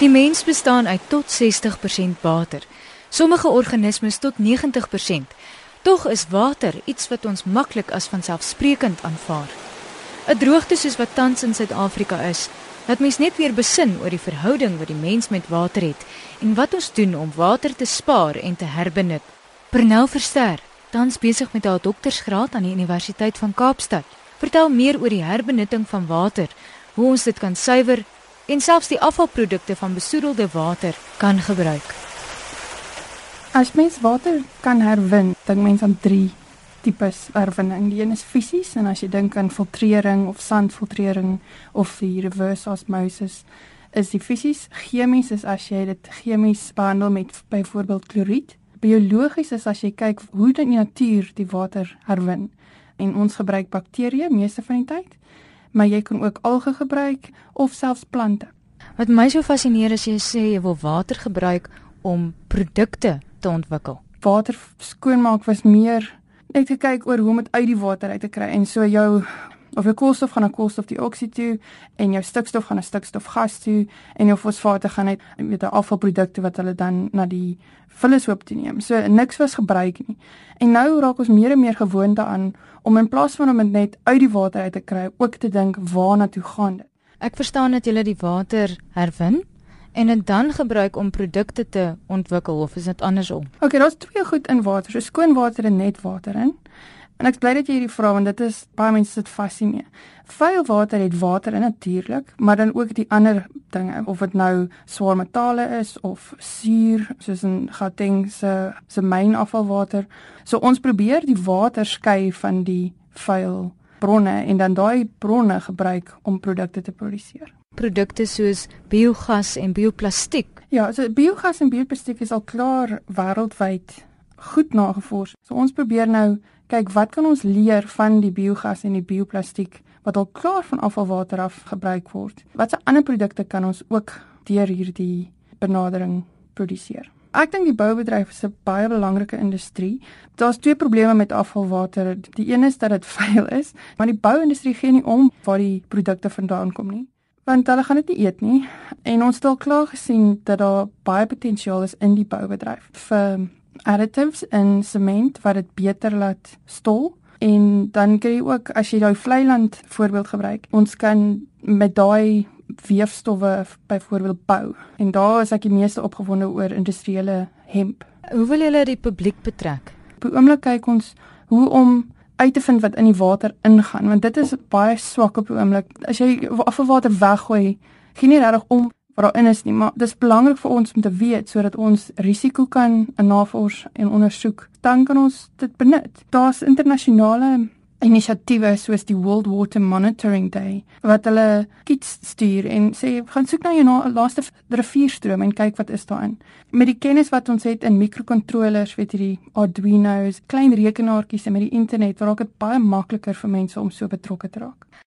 Die mens bestaan uit tot 60% water. Sommige organismes tot 90%. Tog is water iets wat ons maklik as vanselfsprekend aanvaar. 'n Droogte soos wat tans in Suid-Afrika is, laat mens net weer besin oor die verhouding wat die mens met water het en wat ons doen om water te spaar en te herbenut. Pernel Verster, tans besig met haar doktorsgraad aan die Universiteit van Kaapstad, vertel meer oor die herbenutting van water, hoe ons dit kan suiwer en selfs die afvalprodukte van besoedelde water kan gebruik. As mens water kan herwin, dink mens aan 3 tipes herwinning. Die een is fisies en as jy dink aan filtrering of sandfiltrering of die reverse osmosis, is die fisies. Chemies is as jy dit chemies behandel met byvoorbeeld kloried. Biologies is as jy kyk hoe die natuur die water herwin. En ons gebruik bakterieë meeste van die tyd maar jy kan ook alge gebruik of selfs plante. Wat my so fascineer is jy sê jy wil water gebruik om produkte te ontwikkel. Water skoonmaak was meer net gekyk oor hoe om dit uit die water uit te kry en so jou of jou koolstof gaan na koolstofdioksied toe en jou stikstof gaan na stikstofgas toe en jou fosfate gaan net met 'n afvalprodukte wat hulle dan na die vullishoop toe neem. So niks was gebruik nie. En nou raak ons meer en meer gewoond daaraan om in plaas van om dit net uit die water uit te kry, ook te dink waarna toe gaan dit. Ek verstaan dat jy die water herwin en dit dan gebruik om produkte te ontwikkel of is dit andersom? Okay, daar's twee goed in water, so skoon water en net water in. En ek bly dat jy hierdie vra want dit is baie mense sit fascineer. Vuil water het water in natuurlik, maar dan ook die ander dinge of dit nou swaar metale is of suur soos in Gauteng se se mynafvalwater. So ons probeer die water skei van die vuil bronne en dan daai bronne gebruik om produkte te produseer. Produkte soos biogas en bioplastiek. Ja, so biogas en bioplastiek is al klaar wêreldwyd goed nagevors. So ons probeer nou kyk wat kan ons leer van die biogas en die bioplastiek wat al klaar van afvalwater af gebruik word. Watse ander produkte kan ons ook deur hierdie benadering produseer? Ek dink die boubedryf is 'n baie belangrike industrie. Daar's twee probleme met afvalwater. Die een is dat dit vuil is, maar die bouindustrie gee nie om waar die produkte vandaan kom nie want hulle gaan dit nie eet nie en ons het al klaar gesien dat daar baie potensiaal is in die boubedryf vir additives in sement wat dit beter laat stol. En dan kry jy ook as jy daai vleiland voorbeeld gebruik ons kan met daai weefstowwe byvoorbeeld bou. En daar is ek die meeste opgewonde oor industriële hemp. Hoe wil julle die publiek betrek? Op die oomblik kyk ons hoe om uit te vind wat in die water ingaan want dit is baie swak op die oomblik. As jy afvalwater weggooi gee nie regtig om wat daarin is nie, maar dis belangrik vir ons om te weet sodat ons risiko kan navors en ondersoek. Dan kan ons dit benut. Daar's internasionale inisiatiewe soos die World Water Monitoring Day wat hulle kits stuur en sê gaan soek na jou na laaste rivierstroom en kyk wat is daarin. Met die kennis wat ons het in mikrokontrollers, weet jy die Arduino's, klein rekenaartjies en met die internet, raak dit baie makliker vir mense om so betrokke te raak.